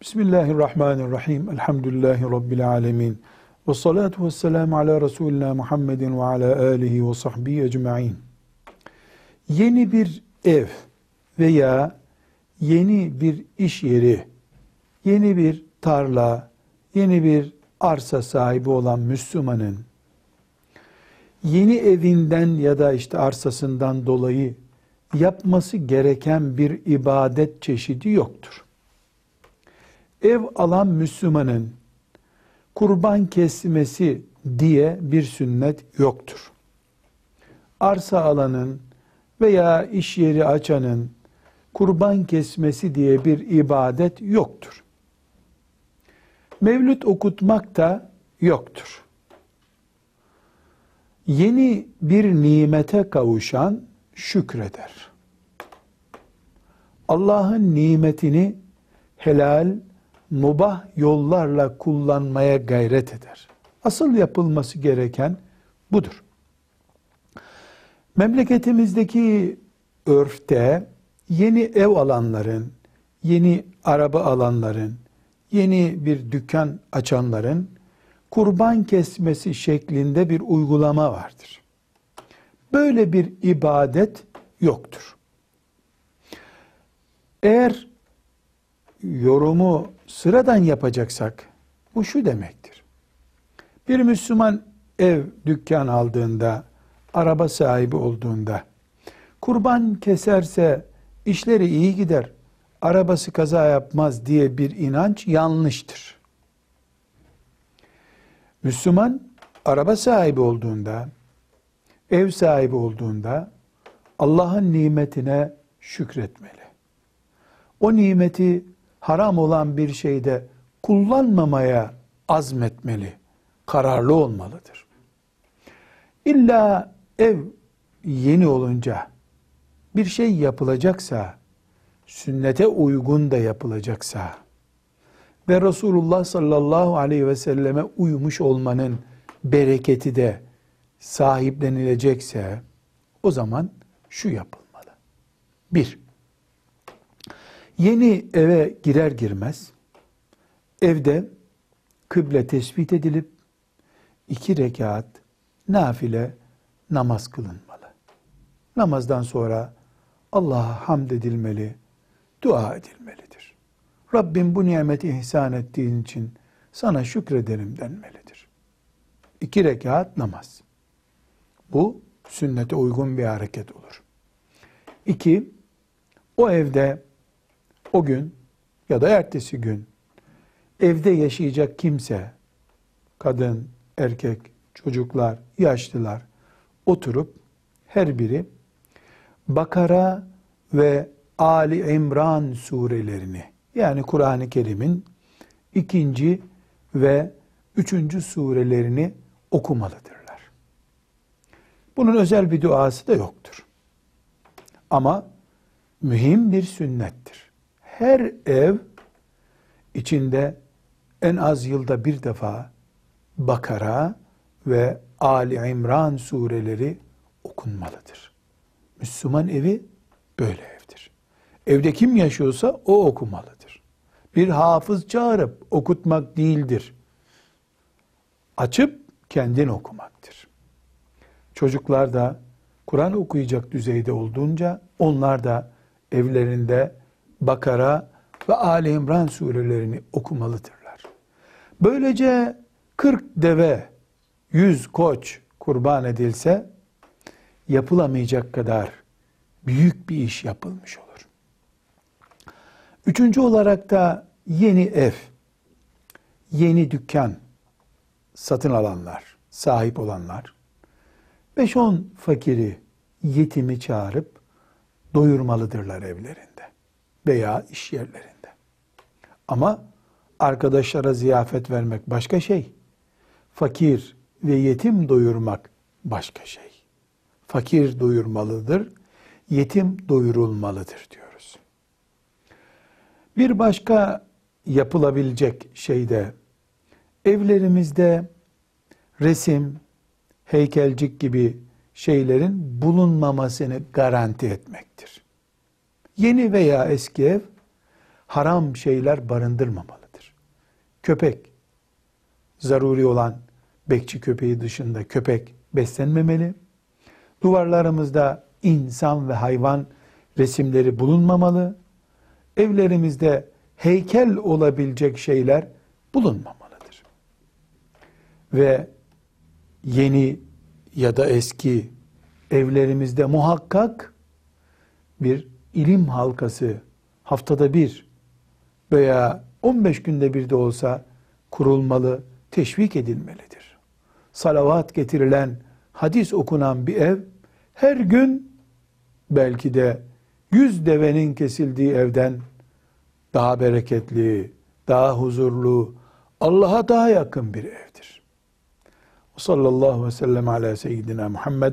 Bismillahirrahmanirrahim. Elhamdülillahi Rabbil alemin. Ve salatu ve selamu ala Resulina Muhammedin ve ala alihi ve sahbihi ecma'in. Yeni bir ev veya yeni bir iş yeri, yeni bir tarla, yeni bir arsa sahibi olan Müslümanın yeni evinden ya da işte arsasından dolayı yapması gereken bir ibadet çeşidi yoktur. Ev alan Müslümanın kurban kesmesi diye bir sünnet yoktur. Arsa alanın veya iş yeri açanın kurban kesmesi diye bir ibadet yoktur. Mevlüt okutmak da yoktur. Yeni bir nimete kavuşan şükreder. Allah'ın nimetini helal, mubah yollarla kullanmaya gayret eder. Asıl yapılması gereken budur. Memleketimizdeki örfte yeni ev alanların, yeni araba alanların, yeni bir dükkan açanların kurban kesmesi şeklinde bir uygulama vardır. Böyle bir ibadet yoktur. Eğer yorumu sıradan yapacaksak bu şu demektir. Bir Müslüman ev, dükkan aldığında, araba sahibi olduğunda kurban keserse işleri iyi gider, arabası kaza yapmaz diye bir inanç yanlıştır. Müslüman araba sahibi olduğunda, ev sahibi olduğunda Allah'ın nimetine şükretmeli. O nimeti haram olan bir şeyde kullanmamaya azmetmeli, kararlı olmalıdır. İlla ev yeni olunca bir şey yapılacaksa, sünnete uygun da yapılacaksa ve Resulullah sallallahu aleyhi ve selleme uymuş olmanın bereketi de sahiplenilecekse o zaman şu yapılmalı. Bir, yeni eve girer girmez evde kıble tespit edilip iki rekat nafile namaz kılınmalı. Namazdan sonra Allah'a hamd edilmeli, dua edilmelidir. Rabbim bu nimeti ihsan ettiğin için sana şükrederim denmelidir. İki rekat namaz. Bu sünnete uygun bir hareket olur. İki, o evde o gün ya da ertesi gün evde yaşayacak kimse, kadın, erkek, çocuklar, yaşlılar oturup her biri Bakara ve Ali İmran surelerini yani Kur'an-ı Kerim'in ikinci ve üçüncü surelerini okumalıdırlar. Bunun özel bir duası da yoktur. Ama mühim bir sünnettir. Her ev içinde en az yılda bir defa Bakara ve Ali İmran sureleri okunmalıdır. Müslüman evi böyle evdir. Evde kim yaşıyorsa o okumalıdır. Bir hafız çağırıp okutmak değildir. Açıp kendin okumaktır. Çocuklar da Kur'an okuyacak düzeyde olduğunca onlar da evlerinde Bakara ve Ali İmran surelerini okumalıdırlar. Böylece 40 deve, 100 koç kurban edilse yapılamayacak kadar büyük bir iş yapılmış olur. Üçüncü olarak da yeni ev, yeni dükkan satın alanlar, sahip olanlar, 5-10 fakiri, yetimi çağırıp doyurmalıdırlar evlerinde veya iş yerlerinde. Ama arkadaşlara ziyafet vermek başka şey. Fakir ve yetim doyurmak başka şey. Fakir doyurmalıdır, yetim doyurulmalıdır diyoruz. Bir başka yapılabilecek şey de evlerimizde resim, heykelcik gibi şeylerin bulunmamasını garanti etmektir. Yeni veya eski ev haram şeyler barındırmamalıdır. köpek, zaruri olan bekçi köpeği dışında köpek beslenmemeli. Duvarlarımızda insan ve hayvan resimleri bulunmamalı. Evlerimizde heykel olabilecek şeyler bulunmamalıdır. Ve yeni ya da eski evlerimizde muhakkak bir ilim halkası haftada bir veya 15 günde bir de olsa kurulmalı, teşvik edilmelidir. Salavat getirilen, hadis okunan bir ev her gün belki de yüz devenin kesildiği evden daha bereketli, daha huzurlu, Allah'a daha yakın bir evdir. Sallallahu aleyhi ve sellem ala seyyidina Muhammed